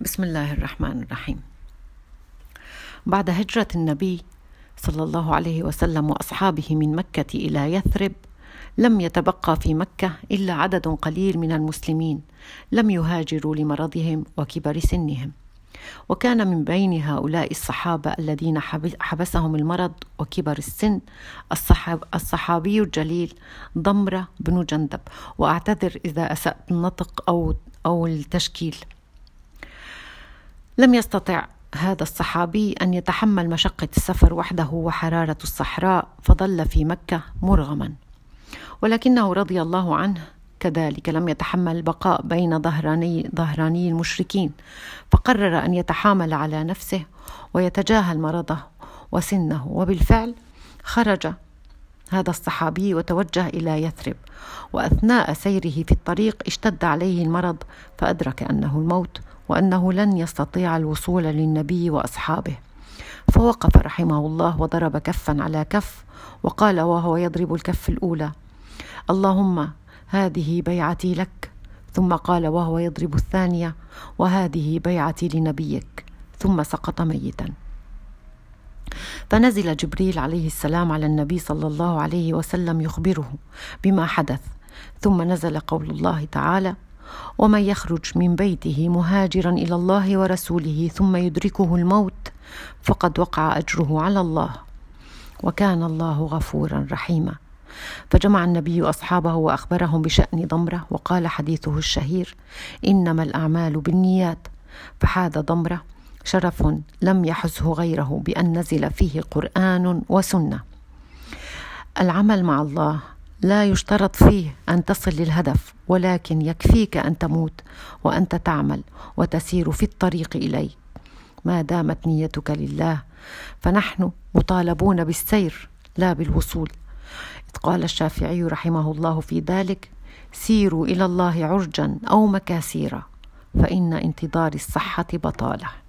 بسم الله الرحمن الرحيم. بعد هجرة النبي صلى الله عليه وسلم وأصحابه من مكة إلى يثرب لم يتبقى في مكة إلا عدد قليل من المسلمين لم يهاجروا لمرضهم وكبر سنهم. وكان من بين هؤلاء الصحابة الذين حبسهم المرض وكبر السن الصحاب الصحابي الجليل ضمرة بن جندب وأعتذر إذا أسأت النطق أو أو التشكيل. لم يستطع هذا الصحابي أن يتحمل مشقة السفر وحده وحرارة الصحراء فظل في مكة مرغما. ولكنه رضي الله عنه كذلك لم يتحمل البقاء بين ظهراني ظهراني المشركين فقرر أن يتحامل على نفسه ويتجاهل مرضه وسنه. وبالفعل خرج هذا الصحابي وتوجه إلى يثرب وأثناء سيره في الطريق اشتد عليه المرض فأدرك أنه الموت وأنه لن يستطيع الوصول للنبي وأصحابه. فوقف رحمه الله وضرب كفا على كف وقال وهو يضرب الكف الأولى اللهم هذه بيعتي لك. ثم قال وهو يضرب الثانية وهذه بيعتي لنبيك. ثم سقط ميتا. فنزل جبريل عليه السلام على النبي صلى الله عليه وسلم يخبره بما حدث ثم نزل قول الله تعالى ومن يخرج من بيته مهاجرا إلى الله ورسوله ثم يدركه الموت فقد وقع أجره على الله وكان الله غفورا رحيما فجمع النبي أصحابه وأخبرهم بشأن ضمرة وقال حديثه الشهير إنما الأعمال بالنيات فحاذ ضمرة شرف لم يحزه غيره بأن نزل فيه قرآن وسنة. العمل مع الله لا يشترط فيه أن تصل للهدف ولكن يكفيك أن تموت وأنت تعمل وتسير في الطريق إليه. ما دامت نيتك لله فنحن مطالبون بالسير لا بالوصول. إذ قال الشافعي رحمه الله في ذلك سيروا إلى الله عرجا أو مكاسيرا فإن انتظار الصحة بطالة.